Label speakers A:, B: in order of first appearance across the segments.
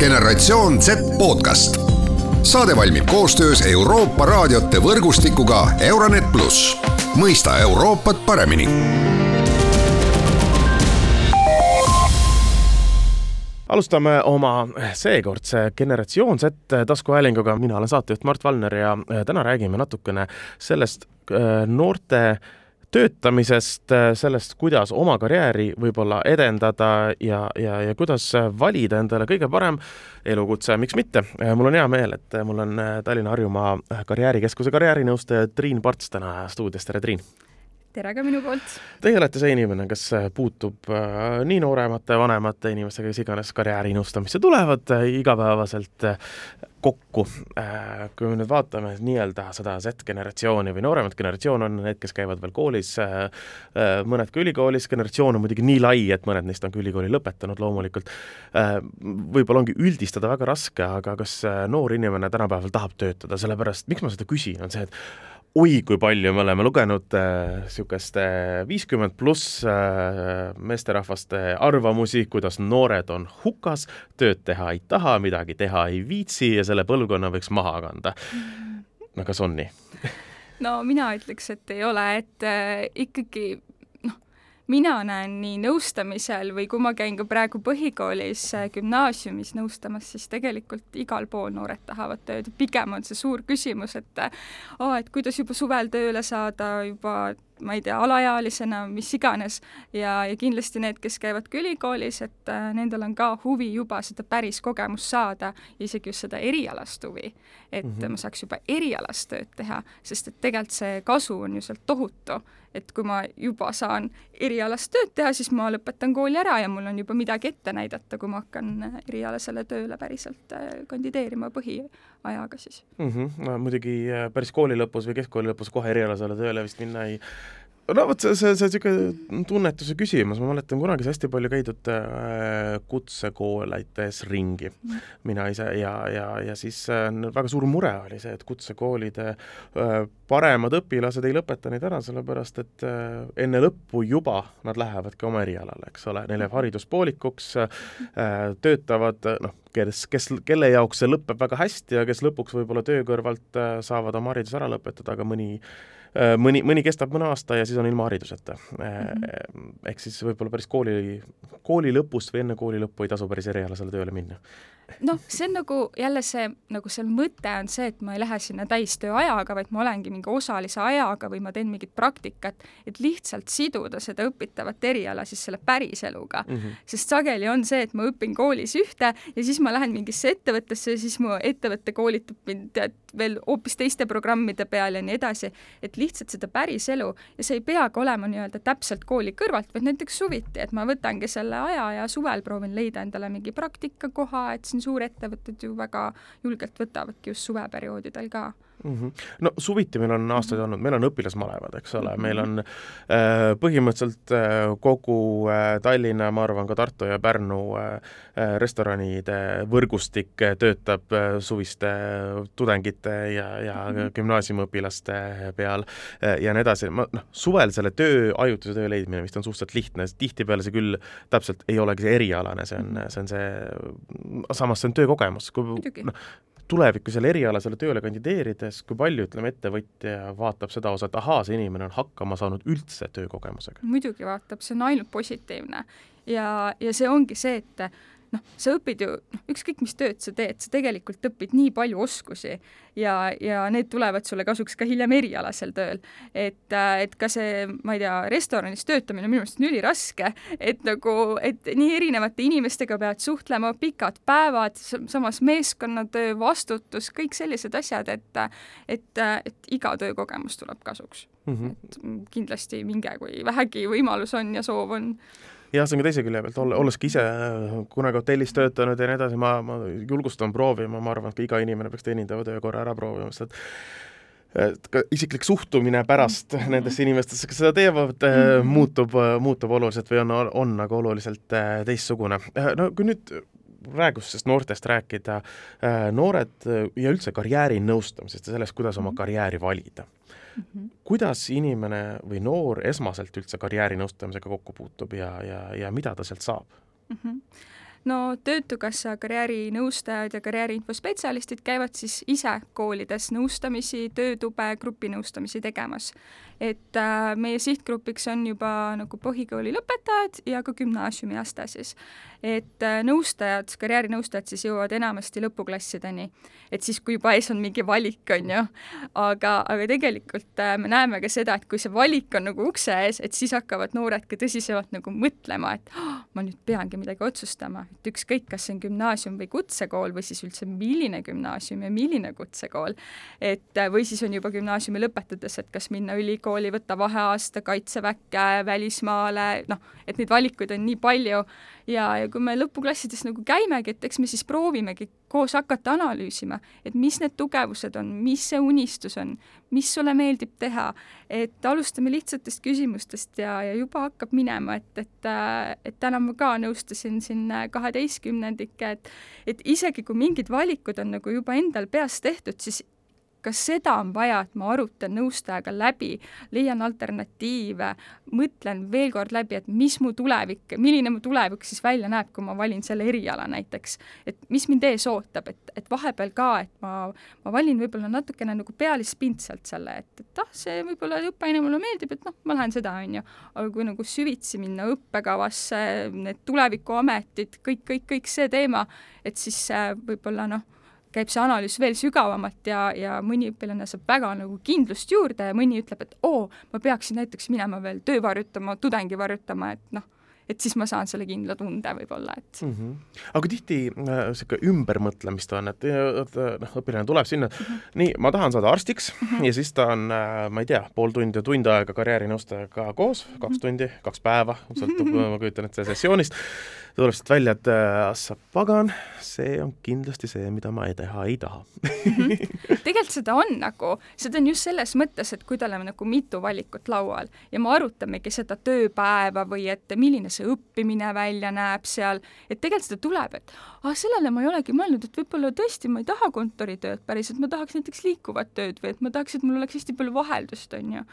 A: generatsioon Z podcast. saade valmib koostöös Euroopa raadiote võrgustikuga Euronet pluss, mõista Euroopat paremini.
B: Alustame oma seekordse Generatsioon Z taskuhäälinguga, mina olen saatejuht Mart Valner ja täna räägime natukene sellest äh, noorte töötamisest, sellest, kuidas oma karjääri võib-olla edendada ja, ja, ja kuidas valida endale kõige parem elukutse, miks mitte. mul on hea meel, et mul on Tallinna-Harjumaa Karjäärikeskuse karjäärinõustaja Triin Parts täna stuudios, tere Triin!
C: Tere ka minu poolt!
B: Teie olete see inimene, kes puutub äh, nii nooremate, vanemate inimestega, kes iganes karjäärinõustamisse tulevad äh, igapäevaselt äh, kokku. Äh, kui me nüüd vaatame nii-öelda seda Z-generatsiooni või nooremat generatsioon on need, kes käivad veel koolis, äh, äh, mõned ka ülikoolis, generatsioon on muidugi nii lai, et mõned neist on ka ülikooli lõpetanud loomulikult. võib-olla ongi üldistada väga raske, aga kas noor inimene tänapäeval tahab töötada, sellepärast miks ma seda küsin, on see, et oi kui palju me oleme lugenud niisugust äh, viiskümmend pluss äh, meesterahvaste arvamusi, kuidas noored on hukas, tööd teha ei taha, midagi teha ei viitsi ja selle põlvkonna võiks maha kanda. no kas on nii?
C: no mina ütleks, et ei ole, et äh, ikkagi mina näen nii nõustamisel või kui ma käin ka praegu põhikoolis, äh, gümnaasiumis nõustamas, siis tegelikult igal pool noored tahavad tööd, pigem on see suur küsimus, et aa, äh, et kuidas juba suvel tööle saada, juba ma ei tea, alaealisena, mis iganes, ja, ja kindlasti need, kes käivad ka ülikoolis, et äh, nendel on ka huvi juba seda päris kogemust saada, isegi just seda erialast huvi. et mm -hmm. ma saaks juba erialast tööd teha, sest et tegelikult see kasu on ju sealt tohutu. et kui ma juba saan erialast tööd teha, siis ma lõpetan kooli ära ja mul on juba midagi ette näidata, kui ma hakkan erialasele tööle päriselt äh, kandideerima põhiajaga siis
B: mm. -hmm. No, muidugi äh, päris kooli lõpus või keskkooli lõpus kohe erialasele tööle vist minna ei no vot, see, see, see niisugune tunnetuse küsimus, ma mäletan kunagi sai hästi palju käidud äh, kutsekoolides ringi, mina ise, ja, ja, ja siis äh, väga suur mure oli see, et kutsekoolide äh, paremad õpilased ei lõpeta neid ära, sellepärast et äh, enne lõppu juba nad lähevadki oma erialale, eks ole, neil jääb haridus poolikuks äh,, töötavad noh, kes, kes, kelle jaoks see lõpeb väga hästi ja kes lõpuks võib-olla töö kõrvalt äh, saavad oma hariduse ära lõpetada, aga mõni Äh, mõni, mõni kestab mõne aasta ja siis on ilma hariduseta mm. -hmm. ehk siis võib-olla päris kooli, kooli lõpust või enne kooli lõppu ei tasu päris erialasele tööle minna
C: noh, see on nagu jälle see, nagu seal mõte on see, et ma ei lähe sinna täistööajaga, vaid ma olengi mingi osalise ajaga või ma teen mingit praktikat, et lihtsalt siduda seda õpitavat eriala siis selle päris eluga mm. -hmm. sest sageli on see, et ma õpin koolis ühte ja siis ma lähen mingisse ettevõttesse ja siis mu ettevõte koolitab mind tead veel hoopis teiste programmide peal ja nii edasi, et lihtsalt seda päris elu ja see ei peagi olema nii-öelda täpselt kooli kõrvalt, vaid näiteks suviti, et ma võtangi selle aja ja suvel proovin leida endale mingi praktikakoha, et siin siin suurettevõtted ju väga julgelt võtavadki just suveperioodidel ka
B: mm. -hmm. no suviti meil on aastaid -hmm. olnud, meil on õpilasmalevad, eks ole meil on äh, põhimõtteliselt äh, kogu äh, Tallinna, ma arvan, ka Tartu ja Pärnu äh, äh restoranide võrgustik äh, töötab äh, suviste tudengite ja, ja mm -hmm. gümnaasiumiõpilaste peal äh, ja nii edasi, ma noh, suvel selle töö, ajutise töö leidmine vist on suhteliselt lihtne, tihtipeale see küll täpselt ei olegi see erialane, see on, mhm. see on see, samas see on töökogemus, kui noh, tulevikus jälle erialasele tööle kandideerides, kui palju, ütleme, ettevõtja vaatab seda osa, et ahaa, see inimene on hakkama saanud üldse töökogemusega?
C: muidugi vaatab, see on ainult positiivne. ja, ja see ongi see, et noh, sa õpid ju, noh, ükskõik mis tööd sa teed, sa tegelikult õpid nii palju oskusi ja, ja need tulevad sulle kasuks ka hiljem erialasel tööl. et, äh, et ka see, ma ei tea, restoranis töötamine minu meelest on üliraske, et nagu, et nii erinevate inimestega pead suhtlema, pikad päevad, samas meeskonnatöö, vastutus, kõik sellised asjad, et et, et iga töökogemus tuleb kasuks mm. -hmm. et kindlasti minge, kui vähegi võimalus on ja soov on
B: jah, see on ka teise külje pealt, olla, olles ka ise kunagi hotellis töötanud ja nii edasi, ma, ma julgustan proovima, ma arvan, et ka iga inimene peaks teenindava töö korra ära proovima, sest et et ka isiklik suhtumine pärast mhm. nendesse inimestesse, kes seda teevad, mhm. muutub, muutub oluliselt või on, on nagu oluliselt äh, teistsugune. no kui nüüd praegustest noortest rääkida, äh, noored ja üldse karjääri nõustamisest ja sellest, kuidas oma mhm. karjääri valida mm. -hmm. kuidas inimene või noor esmaselt üldse karjäärinõustamisega kokku puutub ja, ja, ja mida ta sealt saab mm? -hmm
C: no Töötukassa karjäärinõustajad ja karjääriinfospetsialistid käivad siis ise koolides nõustamisi, töötube, grupinõustamisi tegemas. et äh, meie sihtgrupiks on juba nagu põhikooli lõpetajad ja ka gümnaasiumiaste siis. Et äh, nõustajad, karjäärinõustajad siis jõuavad enamasti lõpuklassideni, et siis, kui juba ees on mingi valik, on ju, aga, aga tegelikult äh, me näeme ka seda, et kui see valik on nagu ukse ees, et siis hakkavad noored ka tõsisemalt nagu mõtlema, et oh, ma nüüd peangi midagi otsustama, et ükskõik, kas see on gümnaasium või kutsekool või siis üldse milline gümnaasium ja milline kutsekool, et või siis on juba gümnaasiumi lõpetades, et kas minna ülikooli, võtta vaheaasta, kaitseväkke, välismaale, noh, et neid valikuid on nii palju ja, ja kui me lõpuklassides nagu käimegi, et eks me siis proovimegi koos hakata analüüsima, et mis need tugevused on, mis see unistus on, mis sulle meeldib teha, et alustame lihtsatest küsimustest ja, ja juba hakkab minema, et, et, et täna ma ka nõustasin siin kaheteistkümnendikke, et et isegi kui mingid valikud on nagu juba endal peas tehtud, siis ka seda on vaja, et ma arutan nõustajaga läbi, leian alternatiive, mõtlen veel kord läbi, et mis mu tulevik, milline mu tulevik siis välja näeb, kui ma valin selle eriala näiteks. et mis mind ees ootab, et, et vahepeal ka, et ma, ma valin võib-olla natukene nagu pealispindselt selle, et, et ah, see võib-olla õppeaine mulle meeldib, et noh, ma lähen seda, on ju. aga kui nagu süvitsi minna õppekavasse, need tulevikuametid, kõik, kõik, kõik see teema, et siis võib-olla noh käib see analüüs veel sügavamalt ja, ja mõni õpilane saab väga nagu kindlust juurde ja mõni ütleb, et oo, ma peaksin näiteks minema veel töö varjutama, tudengi varjutama, et noh, et siis ma saan selle kindla tunde võib-olla, et
B: mm. -hmm. aga kui tihti niisugune äh, ümbermõtlemist on, et noh, õpilane tuleb sinna mm, -hmm. nii, ma tahan saada arstiks mm -hmm. ja siis ta on äh,, ma ei tea, pool tundi ja tund aega karjäärinõustajaga koos, kaks -hmm. tundi, kaks päeva, sõltub mm, -hmm. ma kujutan ette sessioonist tuleb siit välja, et äh, sa pagan, see on kindlasti see, mida ma ei teha ei taha.
C: -hmm. tegelikult seda on nagu, seda on just selles mõttes, et kui tal on nagu mitu valikut laual ja me arutamegi seda tööpäeva või et milline see õppimine välja näeb seal, et tegelikult seda tuleb, et ah, sellele ma ei olegi mõelnud, et võib-olla tõesti ma ei taha kontoritööd päriselt, ma tahaks näiteks liikuvat tööd või et ma tahaks, et mul oleks hästi palju vaheldust, on ju.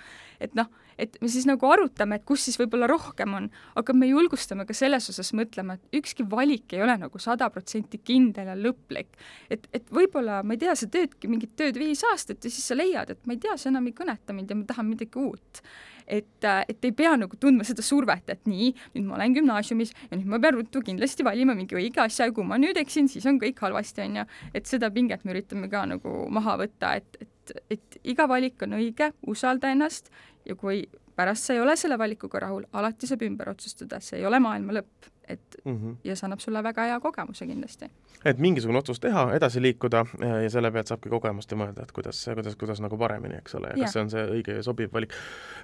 C: et noh, et me siis nagu arutame, et kus siis võib-olla rohkem on, aga me julgustame ka selles osas mõtlema, et ükski valik ei ole nagu sada protsenti kindel ja lõplik. et, et võib-olla, ma ei tea, sa teedki mingit tööd viis aastat ja siis sa leiad, et ma ei tea, see enam ei kõneta mind ja ma tahan midagi uut. Et, et ei pea nagu tundma seda survet, et nii, nüüd ma olen gümnaasiumis ja nüüd ma pean ruttu kindlasti valima mingi õige asja ja kui ma nüüd eksin, siis on kõik halvasti, on ju. et seda pinget me üritame ka nagu maha võtta, et, et, et iga valik on õige, usalda ennast ja kui pärast sa ei ole selle valikuga rahul, alati saab ümber otsustada, see ei ole maailma lõpp et mm -hmm. ja see annab sulle väga hea kogemuse kindlasti.
B: et mingisugune otsus teha, edasi liikuda ja selle pealt saabki kogemust ja mõelda, et kuidas, kuidas, kuidas nagu paremini, eks ole, ja kas see on see õige ja sobiv valik.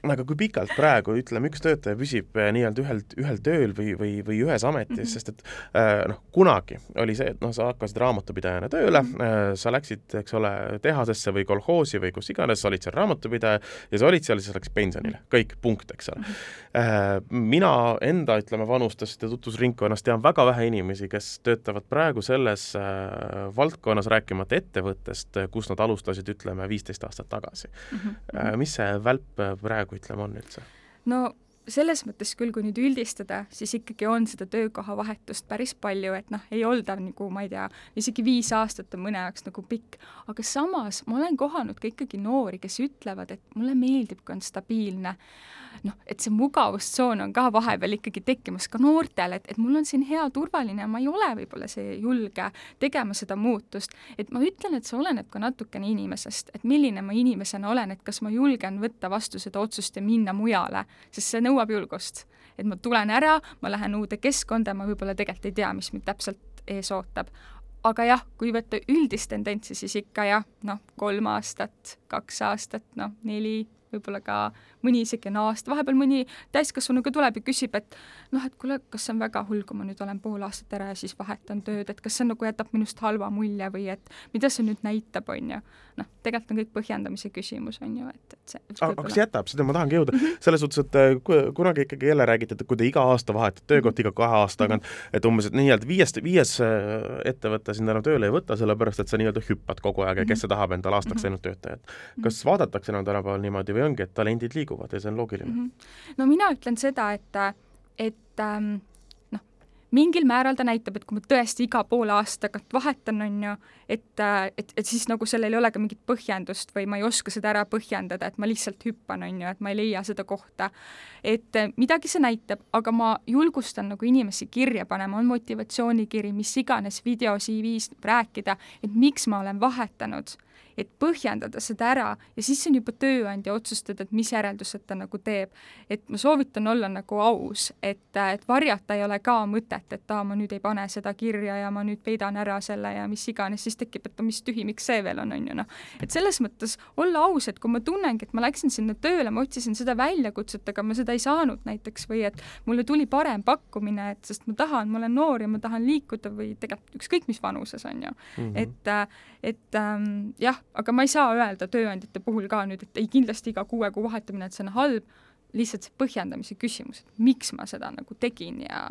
B: aga kui pikalt praegu, ütleme, üks töötaja püsib eh, nii-öelda ühel, ühel tööl või, või, või ühes ametis mm, -hmm. sest et äh, noh, kunagi oli see, et noh, sa hakkasid raamatupidajana tööle mm, -hmm. sa läksid, eks ole, tehasesse või kolhoosi või kus iganes, sa olid seal raamatupidaja ja sa olid seal, siis sa läksid pensionile, kõik, punkt, eks ole mm. -hmm. mina enda, ütleme, vanustest ja tutvus teadusringkonnas tean väga vähe inimesi, kes töötavad praegu selles äh, valdkonnas, rääkimata ettevõttest, kus nad alustasid, ütleme, viisteist aastat tagasi mm. -hmm. mis see välp praegu, ütleme, on üldse?
C: no selles mõttes küll, kui nüüd üldistada, siis ikkagi on seda töökoha vahetust päris palju, et noh, ei olda nagu ma ei tea, isegi viis aastat on mõne jaoks nagu pikk, aga samas ma olen kohanud ka ikkagi noori, kes ütlevad, et mulle meeldib, kui on stabiilne noh, et see mugavustsoon on ka vahepeal ikkagi tekkimas ka noortel, et, et mul on siin hea, turvaline, ma ei ole võib-olla see julge tegema seda muutust, et ma ütlen, et see oleneb ka natukene inimesest, et milline ma inimesena olen, et kas ma julgen võtta vastu seda otsust ja minna mujale, sest see nõuab julgust. et ma tulen ära, ma lähen uude keskkonda, ma võib-olla tegelikult ei tea, mis mind täpselt ees ootab, aga jah, kui võtta üldist tendentsi, siis ikka jah, noh, kolm aastat, kaks aastat, noh, neli, võib-olla ka mõni isegi aasta, vahepeal mõni täiskasvanu ka tuleb ja küsib, et noh, et kuule, kas see on väga hull, kui ma nüüd olen pool aastat ära ja siis vahetan tööd, et kas see nagu jätab minust halva mulje või et mida see nüüd näitab, on ju. noh, tegelikult on kõik põhjendamise küsimus, on ju, et, et see
B: aga kas jätab, seda ma tahangi jõuda mm, -hmm. selles suhtes, et äh, kunagi ikkagi jälle räägiti, et kui te iga aasta vahetate töökohta mm -hmm. iga kahe aasta tagant, et umbes, et nii-öelda viies, viies äh, ettevõte sind enam tööle ei võta, sellepärast et sa nii-öelda hüppad kogu aeg ja kes see tahab endale aastaks mhm. ainult töötajat. kas vaadatakse enam tänapäeval niimoodi või ongi, et talendid liiguvad ja see on loogiline mm?
C: -hmm. no mina ütlen seda, et, et ähm, noh, mingil määral ta näitab, et kui ma tõesti iga poole aasta tagant vahetan, on ju, et, et, et siis nagu sellel ei ole ka mingit põhjendust või ma ei oska seda ära põhjendada, et ma lihtsalt hüppan, on ju, et ma ei leia seda kohta. et midagi see näitab, aga ma julgustan nagu inimesi kirja panema, on motivatsioonikiri, mis iganes video CV-s rääkida, et miks ma olen vahetanud et põhjendada seda ära ja siis on juba tööandja otsustada, et mis järeldused ta nagu teeb. et ma soovitan olla nagu aus, et, et varjata ei ole ka mõtet, et aa, ma nüüd ei pane seda kirja ja ma nüüd peidan ära selle ja mis iganes, siis tekib, et mis tühi, miks see veel on, on ju noh. et selles mõttes olla aus, et kui ma tunnengi, et ma läksin sinna tööle, ma otsisin seda väljakutset, aga ma seda ei saanud näiteks või et mulle tuli parem pakkumine, et sest ma tahan, ma olen noor ja ma tahan liikuda või tegelikult ükskõik mis vanuses, on ju mm. -hmm. et, et ähm, jah, aga ma ei saa öelda tööandjate puhul ka nüüd, et ei, kindlasti iga kuue kuu vahetamine, et see on halb, lihtsalt see põhjendamise küsimus, et miks ma seda nagu tegin ja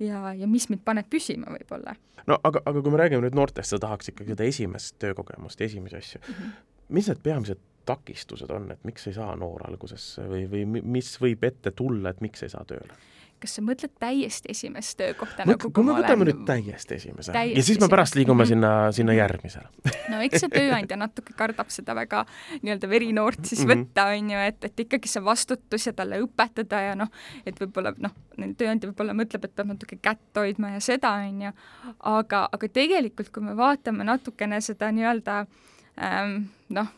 C: ja, ja mis mind paneb püsima võib-olla.
B: no aga, aga kui me räägime nüüd noortest, sa tahaks ikkagi seda esimest töökogemust, esimesi asju mm, -hmm. mis need peamised takistused on, et miks ei saa noor alguses või, või mis võib ette tulla, et miks ei saa tööle?
C: Kas sa mõtled täiesti esimest töökohta
B: Mõt, nagu kui me võtame olen... nüüd täiesti esimese. Täiesti ja siis me pärast liigume -hmm. sinna, sinna järgmisele.
C: No eks see tööandja natuke kardab seda väga nii-öelda verinoort siis -hmm. võtta, on ju, et, et ikkagi see vastutus ja talle õpetada ja noh, et võib-olla noh, tööandja võib-olla mõtleb, et peab natuke kätt hoidma ja seda, on ju, aga, aga tegelikult, kui me vaatame natukene seda nii-öelda ähm, noh,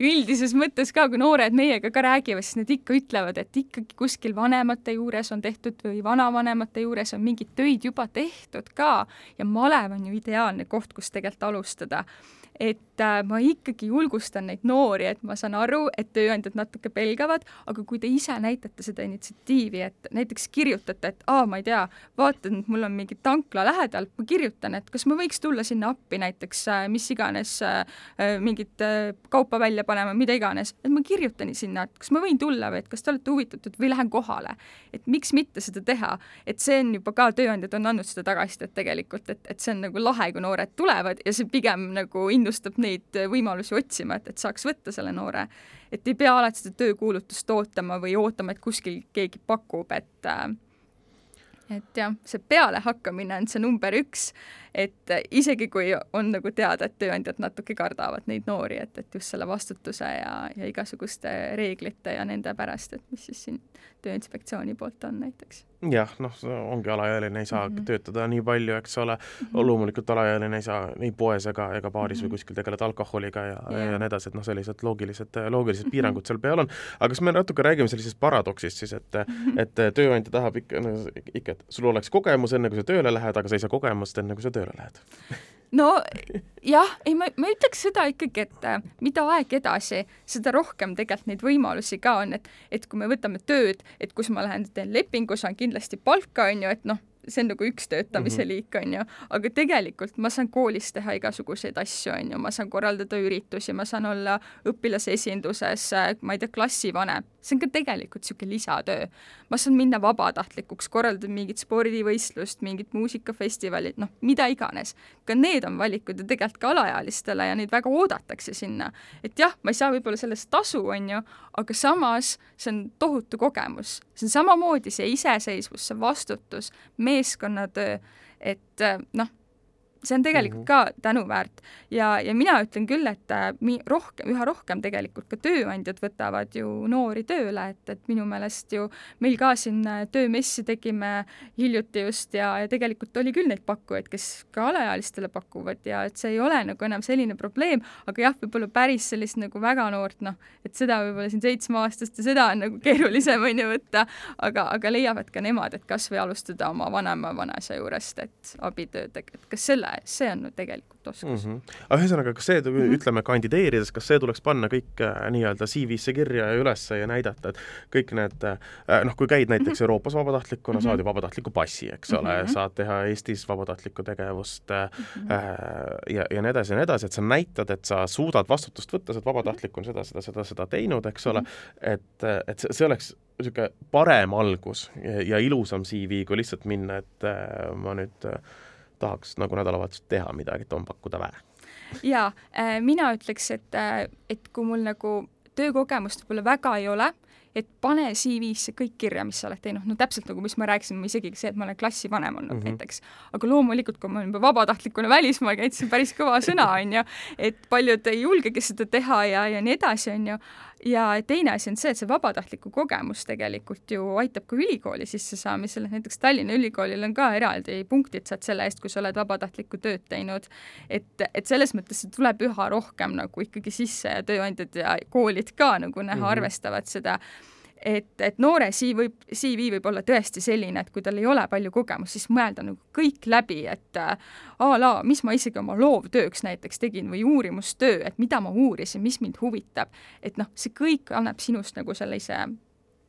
C: üldises mõttes ka, kui noored meiega ka räägivad, siis nad ikka ütlevad, et ikkagi kuskil vanemate juures on tehtud või vanavanemate juures on mingeid töid juba tehtud ka. Ja malev on ju ideaalne koht, kus tegelikult alustada et äh, ma ikkagi julgustan neid noori, et ma saan aru, et tööandjad natuke pelgavad, aga kui te ise näitate seda initsiatiivi, et näiteks kirjutate, et aa, ma ei tea, vaatan, et mul on mingi tankla lähedal, ma kirjutan, et kas ma võiks tulla sinna appi näiteks äh, mis iganes äh, mingit kaupa välja panema, mida iganes, et ma kirjutan sinna, et kas ma võin tulla või et kas te olete huvitatud või lähen kohale. et miks mitte seda teha, et see on juba ka, tööandjad on andnud seda tagasisidet tegelikult, et, et see on nagu lahe, kui noored tulevad ja see pigem nagu innustab neid võimalusi otsima, et, et saaks võtta selle noore. et ei pea alati seda töökuulutust ootama või ootama, et kuskil keegi pakub, et äh, et jah, see pealehakkamine on see number üks, et isegi kui on nagu teada, et tööandjad natuke kardavad neid noori, et, et just selle vastutuse ja, ja igasuguste reeglite ja nende pärast, et mis siis siin Tööinspektsiooni poolt on näiteks
B: jah, noh, ongi alaealine, ei saa mm -hmm. töötada nii palju, eks ole mm, -hmm. loomulikult alaealine ei saa ei poes ega, ega baaris mm -hmm. või mhm. kuskil tegeleda alkoholiga ja yeah., ja nii edasi, et noh, sellised loogilised, loogilised mm -hmm. piirangud seal peal on. aga kas me natuke räägime sellisest paradoksist siis, et mm, -hmm. et tööandja tahab ikka, no ikka, et sul oleks kogemus, enne kui sa tööle lähed, aga sa ei saa kogemust, enne kui sa tööle lähed?
C: No jah, ei ma, ma ütleks seda ikkagi, et äh, mida aeg edasi, seda rohkem tegelikult neid võimalusi ka on, et et kui me võtame tööd, et kus ma lähen teen lepingu, saan kindlasti palka, on ju, et noh, see on nagu üks töötamise mm -hmm. liik, on ju, aga tegelikult ma saan koolis teha igasuguseid asju, on ju, ma saan korraldada üritusi, ma saan olla õpilase esinduses, ma ei tea, klassivanem, see on ka tegelikult niisugune lisatöö. ma saan minna vabatahtlikuks, korraldada mingit spordivõistlust, mingit muusikafestivalit, noh, mida iganes. ka need on valikud ja tegelikult ka alaealistele ja neid väga oodatakse sinna. et jah, ma ei saa võib-olla sellest tasu, on ju, aga samas see on tohutu kogemus. see on samamoodi see iseseisvus, see vastutus, meeskonnatöö, et noh see on tegelikult -hmm. ka tänuväärt ja, ja mina ütlen küll, et äh, mi-, rohkem, üha rohkem tegelikult ka tööandjad võtavad ju noori tööle, et, et minu meelest ju meil ka siin äh, töömessi tegime hiljuti just ja, ja tegelikult oli küll neid pakkujaid, kes ka alaealistele pakuvad ja et see ei ole nagu enam selline probleem, aga jah, võib-olla päris sellist nagu väga noort, noh, et seda võib-olla siin seitsmeaastast ja seda on nagu keerulisem, on ju, võtta, aga, aga leiavad ka nemad, et kas või alustada oma vanema vanaisa juurest, et abitööd, et kas selle see on tegelikult oskus mm.
B: -hmm. aga ühesõnaga, kas see mm, -hmm. ütleme, kandideerides, kas see tuleks panna kõik äh, nii-öelda CV-sse kirja ja üles ja näidata, et kõik need äh, noh, kui käid näiteks mm -hmm. Euroopas vabatahtlikuna mm, -hmm. saad ju vabatahtliku passi, eks ole mm, -hmm. saad teha Eestis vabatahtlikku tegevust äh, mm -hmm. äh, ja, ja nii edasi ja nii edasi, et sa näitad, et sa suudad vastutust võtta, sa oled vabatahtlikuna seda, seda, seda, seda teinud, eks ole mm, -hmm. et, et see, see oleks niisugune parem algus ja, ja ilusam CV, kui lihtsalt minna, et äh, ma nüüd äh, tahaks nagu nädalavahetusel teha midagi, et on pakkuda vähe?
C: jaa äh,, mina ütleks, et, äh, et kui mul nagu töökogemust võib-olla väga ei ole et pane CV-sse kõik kirja, mis sa oled teinud, no täpselt nagu, mis ma rääkisin, isegi see, et ma olen klassivanem olnud mm -hmm. näiteks. aga loomulikult, kui ma olen juba vabatahtlikuna välismaal käinud, see on päris kõva sõna, on ju, et paljud ei julgegi seda teha ja, ja nii edasi, on ju, ja teine asi on see, et see vabatahtliku kogemus tegelikult ju aitab ka ülikooli sissesaamisel, näiteks Tallinna Ülikoolil on ka eraldi punktid saad selle eest, kui sa oled vabatahtlikku tööd teinud. et, et selles mõttes see tuleb üha rohkem nagu ikkagi sisse ja tööandjad ja koolid ka nagu näha mm, -hmm. arvestavad seda et, et noore CV võib, CV võib olla tõesti selline, et kui tal ei ole palju kogemust, siis mõelda nagu kõik läbi, et äh, a la, mis ma isegi oma loovtööks näiteks tegin või uurimustöö, et mida ma uurisin, mis mind huvitab. et noh, see kõik annab sinust nagu sellise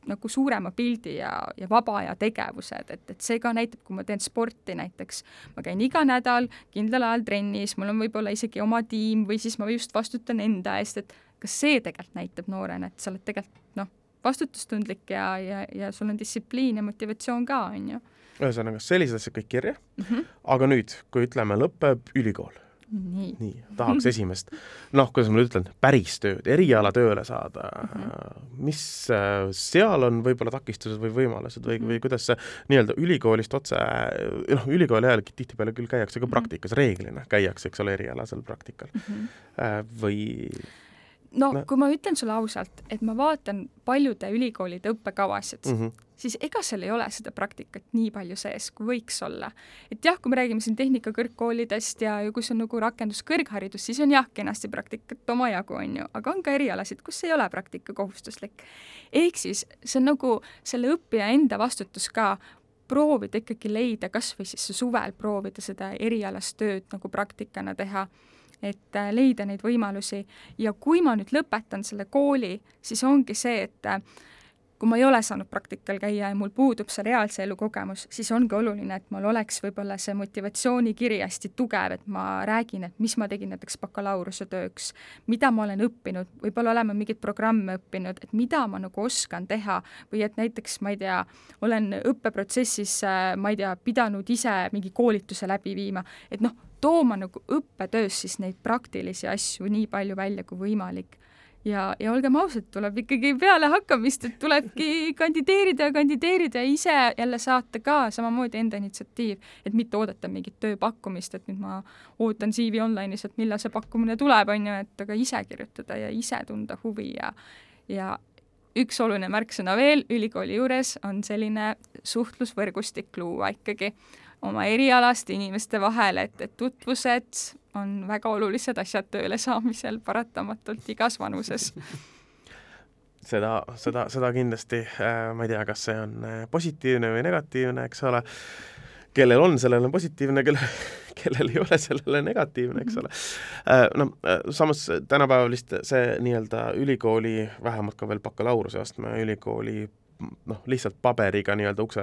C: nagu suurema pildi ja, ja vaba aja tegevused, et, et see ka näitab, kui ma teen sporti näiteks, ma käin iga nädal kindlal ajal trennis, mul on võib-olla isegi oma tiim või siis ma just vastutan enda eest, et kas see tegelikult näitab noorena, et sa oled tegelikult noh, vastutustundlik ja, ja, ja sul on distsipliin ja motivatsioon ka, on ju.
B: ühesõnaga, sellised asjad kõik kirja mm, -hmm. aga nüüd, kui ütleme, lõpeb ülikool,
C: nii,
B: nii, tahaks esimest, noh, kuidas ma nüüd ütlen, päris tööd, erialatööle saada mm, -hmm. mis äh, seal on võib-olla takistused või võimalused või mm, -hmm. või kuidas see nii-öelda ülikoolist otse, noh, ülikooli ajal tihtipeale küll käiakse ka mhm. praktikas mm, -hmm. reeglina käiakse, eks ole, erialasel praktikal mm. -hmm. või
C: no, no kui ma ütlen sulle ausalt, et ma vaatan paljude ülikoolide õppekavasid mm, -hmm. siis ega seal ei ole seda praktikat nii palju sees, kui võiks olla. et jah, kui me räägime siin tehnikakõrgkoolidest ja, ja kus on nagu rakenduskõrgharidus, siis on jah, kenasti praktikat omajagu, on ju, aga on ka erialasid, kus ei ole praktika kohustuslik. ehk siis see on nagu selle õppija enda vastutus ka proovida ikkagi leida kas või siis suvel proovida seda erialast tööd nagu praktikana teha et äh, leida neid võimalusi. Ja kui ma nüüd lõpetan selle kooli, siis ongi see, et äh, kui ma ei ole saanud praktikal käia ja mul puudub see reaalse elu kogemus, siis ongi oluline, et mul oleks võib-olla see motivatsioonikiri hästi tugev, et ma räägin, et mis ma tegin näiteks bakalaureusetööks, mida ma olen õppinud, võib-olla oleme mingeid programme õppinud, et mida ma nagu oskan teha või et näiteks ma ei tea, olen õppeprotsessis, äh, ma ei tea, pidanud ise mingi koolituse läbi viima, et noh, tooma nagu õppetöös siis neid praktilisi asju nii palju välja kui võimalik. ja, ja olgem ausad, tuleb ikkagi peale hakkamist, et tulebki kandideerida ja kandideerida ja ise jälle saata ka samamoodi enda initsiatiiv, et mitte oodata mingit tööpakkumist, et nüüd ma ootan CV online'is, et millal see pakkumine tuleb, on ju, et aga ise kirjutada ja ise tunda huvi ja ja üks oluline märksõna veel ülikooli juures on selline suhtlusvõrgustik luua ikkagi oma erialaste inimeste vahel, et, et tutvused on väga olulised asjad tööle saamisel paratamatult igas vanuses
B: seda, seda, seda kindlasti äh,, ma ei tea, kas see on äh, positiivne või negatiivne, eks ole, kellel on, sellel on positiivne, kelle, kellel ei ole, sellele negatiivne, eks ole. Äh, no samas tänapäeval vist see nii-öelda ülikooli, vähemalt ka veel bakalaureuseastme ülikooli noh, lihtsalt paberiga nii-öelda ukse,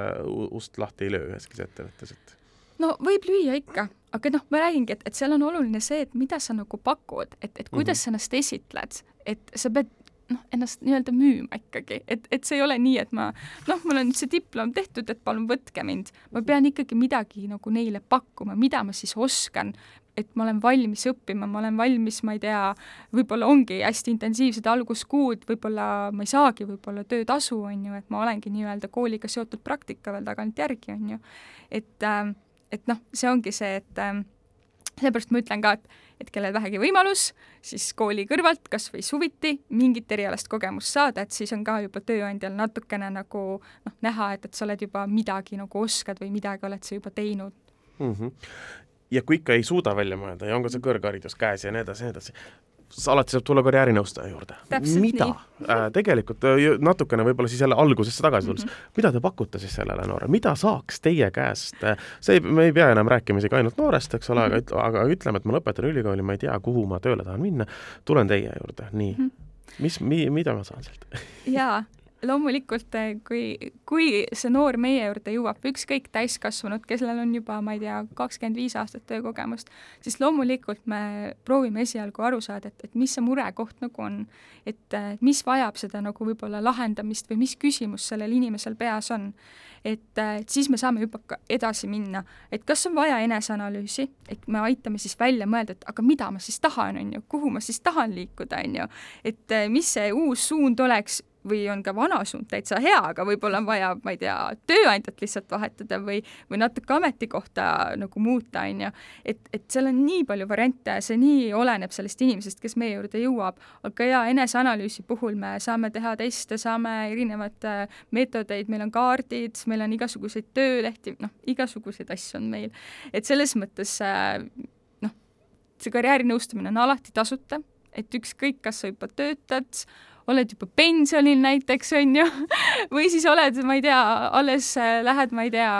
B: ust lahti ei löö üheski ettevõttes, et
C: no võib lüüa ikka, aga noh, ma räägingi, et, et seal on oluline see, et mida sa nagu pakud, et, et kuidas mm -hmm. sa ennast esitled, et sa pead noh, ennast nii-öelda müüma ikkagi, et, et see ei ole nii, et ma noh, mul on see diplom tehtud, et palun võtke mind. ma pean ikkagi midagi nagu neile pakkuma, mida ma siis oskan, et ma olen valmis õppima, ma olen valmis, ma ei tea, võib-olla ongi hästi intensiivsed alguskuud, võib-olla ma ei saagi võib-olla töötasu, on ju, et ma olengi nii-öelda kooliga seotud praktika veel tagantjärgi, on ju. et, ähm, et noh, see ongi see, et ähm, seepärast ma ütlen ka, et, et kellel vähegi võimalus, siis kooli kõrvalt kas või suviti mingit erialast kogemust saada, et siis on ka juba tööandjal natukene nagu noh, näha, et, et sa oled juba midagi nagu oskad või midagi oled sa juba teinud
B: mm. -hmm ja kui ikka ei suuda välja mõelda ja on ka see kõrgharidus käes ja nii edasi nii edasi, alati saab tulla karjäärinõustaja juurde. mida äh, tegelikult äh, natukene võib-olla siis jälle algusesse tagasi tulles mm, -hmm. mida te pakute siis sellele noorele, mida saaks teie käest äh,, see ei, me ei pea enam rääkima isegi ainult noorest, eks ole mm, -hmm. aga, aga ütleme, et ma lõpetan ülikooli, ma ei tea, kuhu ma tööle tahan minna, tulen teie juurde, nii mm. -hmm mis mi,, mida ma saan sealt?
C: jaa, loomulikult, eh, kui, kui see noor meie juurde jõuab, ükskõik täiskasvanud, kellel on juba, ma ei tea, kakskümmend viis aastat töökogemust, siis loomulikult me proovime esialgu aru saada, et, et mis see murekoht nagu on. et mis vajab seda nagu võib-olla lahendamist või mis küsimus sellel inimesel peas on. et, et siis me saame juba edasi minna, et kas on vaja eneseanalüüsi, et me aitame siis välja mõelda, et aga mida ma siis tahan, on ju, kuhu ma siis tahan liikuda, on ju, et mis see uus suund oleks või on ka vana suund täitsa hea, aga võib-olla on vaja, ma ei tea, tööandjat lihtsalt vahetada või, või natuke ametikohta nagu muuta, on ju. et, et seal on nii palju variante, see nii oleneb sellest inimesest, kes meie juurde jõuab, aga jaa, eneseanalüüsi puhul me saame teha teste, saame erinevaid äh, meetodeid, meil on kaardid, meil on igasuguseid töölehti, noh, igasuguseid asju on meil. et selles mõttes äh, noh, see karjäärinõustamine on alati tasuta, et ükskõik, kas sa juba töötad, oled juba pensionil näiteks, on ju, või siis oled, ma ei tea, alles äh, lähed, ma ei tea,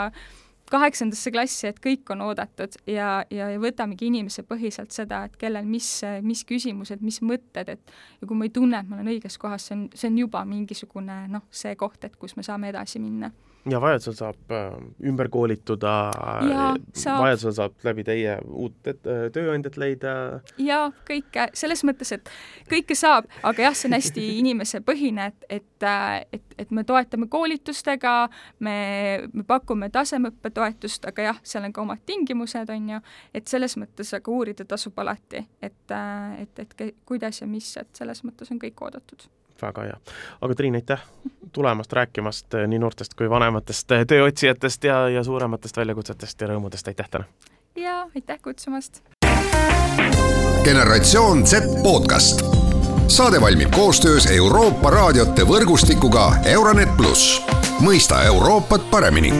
C: kaheksandasse klassi, et kõik on oodatud ja, ja, ja võtamegi inimese põhiselt seda, et kellel mis, mis küsimused, mis mõtted, et ja kui ma ei tunne, et ma olen õiges kohas, see on, see on juba mingisugune noh, see koht, et kus me saame edasi minna
B: ja vajadusel saab äh, ümber koolituda, vajadusel saab läbi teie uut äh, tööandjat leida.
C: jaa, kõike, selles mõttes, et kõike saab, aga jah, see on hästi inimesepõhine, et, et, äh, et, et me toetame koolitustega, me, me pakume tasemeõppetoetust, aga jah, seal on ka omad tingimused, on ju, et selles mõttes aga uurida tasub alati, et, et, et kuidas ja mis, et selles mõttes on kõik oodatud
B: väga hea. aga Triin, aitäh tulemast, rääkimast eh, nii noortest kui vanematest eh, tööotsijatest ja, ja suurematest väljakutsetest ja rõõmudest, aitäh täna!
C: jaa, aitäh kutsumast!
A: generatsioon Z podcast. saade valmib koostöös Euroopa raadiote võrgustikuga Euronet pluss, mõista Euroopat paremini